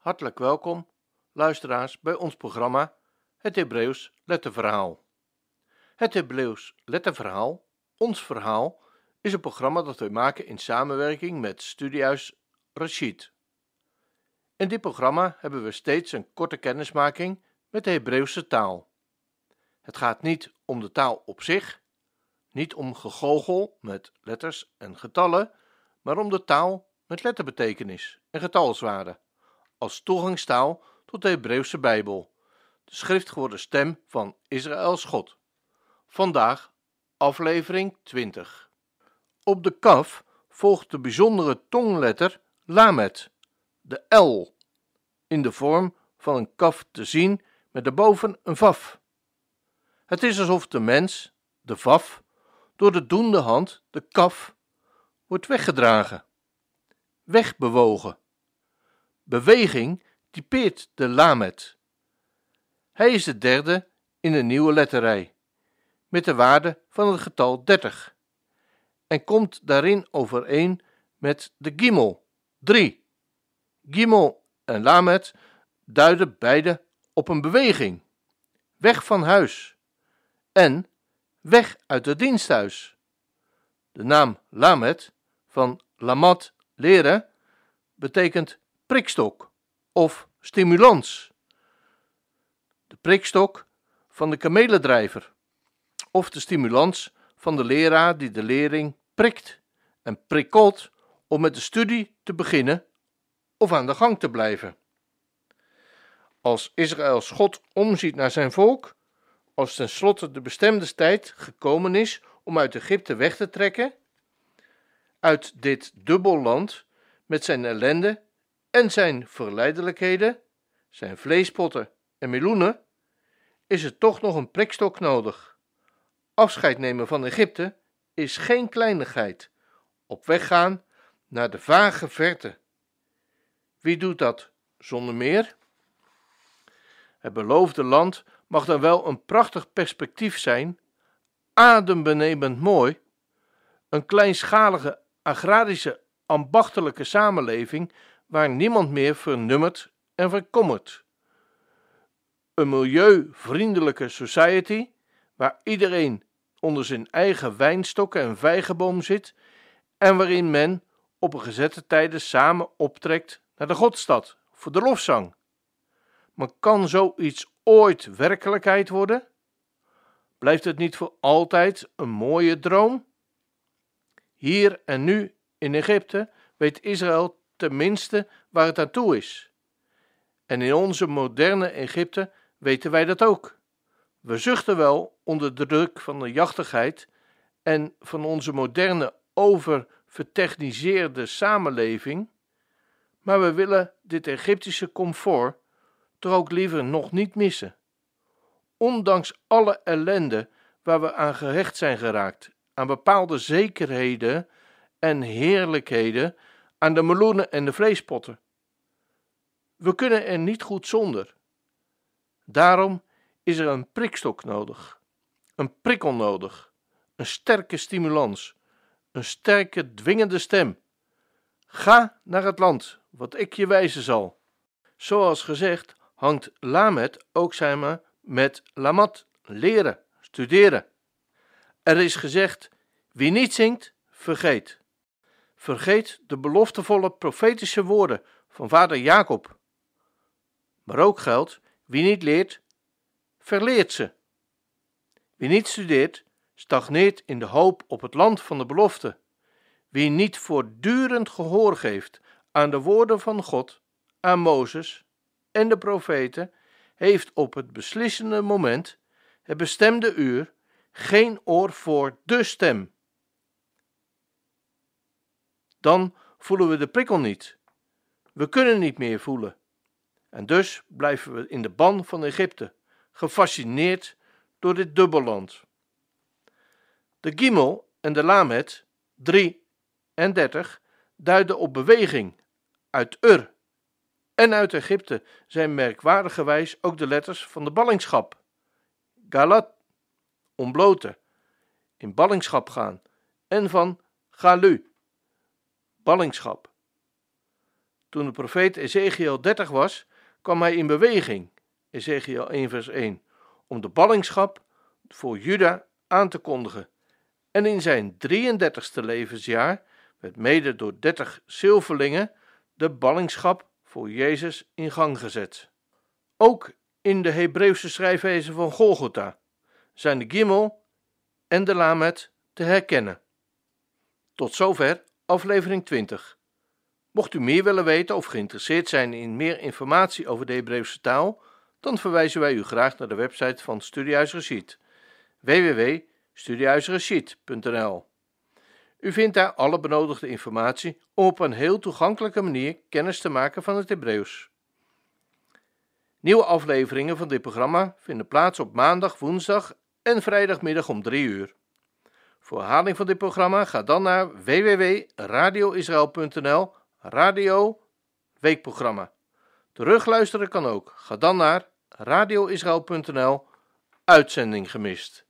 Hartelijk welkom, luisteraars, bij ons programma Het Hebreeuws Letterverhaal. Het Hebreeuws Letterverhaal, ons verhaal, is een programma dat wij maken in samenwerking met Studiehuis Rashid. In dit programma hebben we steeds een korte kennismaking met de Hebreeuwse taal. Het gaat niet om de taal op zich, niet om gegogel met letters en getallen, maar om de taal met letterbetekenis en getalswaarde, als toegangstaal tot de Hebreeuwse Bijbel, de schriftgeworden stem van Israëls God. Vandaag aflevering 20. Op de kaf volgt de bijzondere tongletter Lamet, de L, in de vorm van een kaf te zien met daarboven een vaf. Het is alsof de mens, de vaf, door de doende hand, de kaf, wordt weggedragen, wegbewogen. Beweging typeert de lamet. Hij is de derde in de nieuwe letterrij, met de waarde van het getal 30, en komt daarin overeen met de gimel, 3. Gimel en lamet duiden beide op een beweging, weg van huis, en weg uit het diensthuis. De naam Lamet van Lamat leren betekent prikstok of stimulans. De prikstok van de kamelendrijver of de stimulans van de leraar die de leerling prikt en prikkelt om met de studie te beginnen of aan de gang te blijven. Als Israëls God omziet naar zijn volk, als tenslotte de bestemde tijd gekomen is om uit Egypte weg te trekken, uit dit dubbelland met zijn ellende en zijn verleidelijkheden, zijn vleespotten en meloenen, is er toch nog een prikstok nodig. Afscheid nemen van Egypte is geen kleinigheid. Op weg gaan naar de vage verte. Wie doet dat zonder meer? Het beloofde land mag dan wel een prachtig perspectief zijn, adembenemend mooi, een kleinschalige agrarische ambachtelijke samenleving waar niemand meer vernummert en verkommert. Een milieuvriendelijke society waar iedereen onder zijn eigen wijnstokken en vijgenboom zit en waarin men op een gezette tijden samen optrekt naar de Godstad voor de lofzang. Maar kan zoiets ooit werkelijkheid worden? Blijft het niet voor altijd een mooie droom? Hier en nu in Egypte weet Israël tenminste waar het aan toe is. En in onze moderne Egypte weten wij dat ook. We zuchten wel onder de druk van de jachtigheid en van onze moderne oververtechniseerde samenleving, maar we willen dit Egyptische comfort toch ook liever nog niet missen. Ondanks alle ellende waar we aan gehecht zijn geraakt, aan bepaalde zekerheden en heerlijkheden, aan de meloenen en de vleespotten. We kunnen er niet goed zonder. Daarom is er een prikstok nodig, een prikkel nodig, een sterke stimulans, een sterke dwingende stem. Ga naar het land, wat ik je wijzen zal. Zoals gezegd, hangt Lamet ook samen met Lamat, leren, studeren. Er is gezegd: wie niet zingt, vergeet. Vergeet de beloftevolle profetische woorden van vader Jacob. Maar ook geldt: wie niet leert, verleert ze. Wie niet studeert, stagneert in de hoop op het land van de belofte. Wie niet voortdurend gehoor geeft aan de woorden van God, aan Mozes en de profeten, heeft op het beslissende moment, het bestemde uur, geen oor voor de stem. Dan voelen we de prikkel niet. We kunnen niet meer voelen. En dus blijven we in de ban van Egypte, gefascineerd door dit dubbelland. De Gimel en de Lamet, 3 en 30, duiden op beweging uit Ur en uit Egypte zijn merkwaardigerwijs ook de letters van de ballingschap. Galat, ontbloten, in ballingschap gaan, en van Galu, ballingschap. Toen de profeet Ezekiel 30 was, kwam hij in beweging, Ezekiel 1 vers 1, om de ballingschap voor Juda aan te kondigen. En in zijn 33ste levensjaar werd mede door 30 zilverlingen de ballingschap voor Jezus in gang gezet. Ook in de Hebreeuwse schrijfwijze van Golgotha zijn de Gimel en de Lamet te herkennen. Tot zover aflevering 20. Mocht u meer willen weten of geïnteresseerd zijn in meer informatie over de Hebreeuwse taal, dan verwijzen wij u graag naar de website van Studiehuis Rashid U vindt daar alle benodigde informatie om op een heel toegankelijke manier kennis te maken van het Hebreeuws. Nieuwe afleveringen van dit programma vinden plaats op maandag, woensdag en vrijdagmiddag om 3 uur. Voor herhaling van dit programma ga dan naar www.radioisrael.nl Radio Weekprogramma. Terugluisteren kan ook. Ga dan naar radioisrael.nl Uitzending gemist.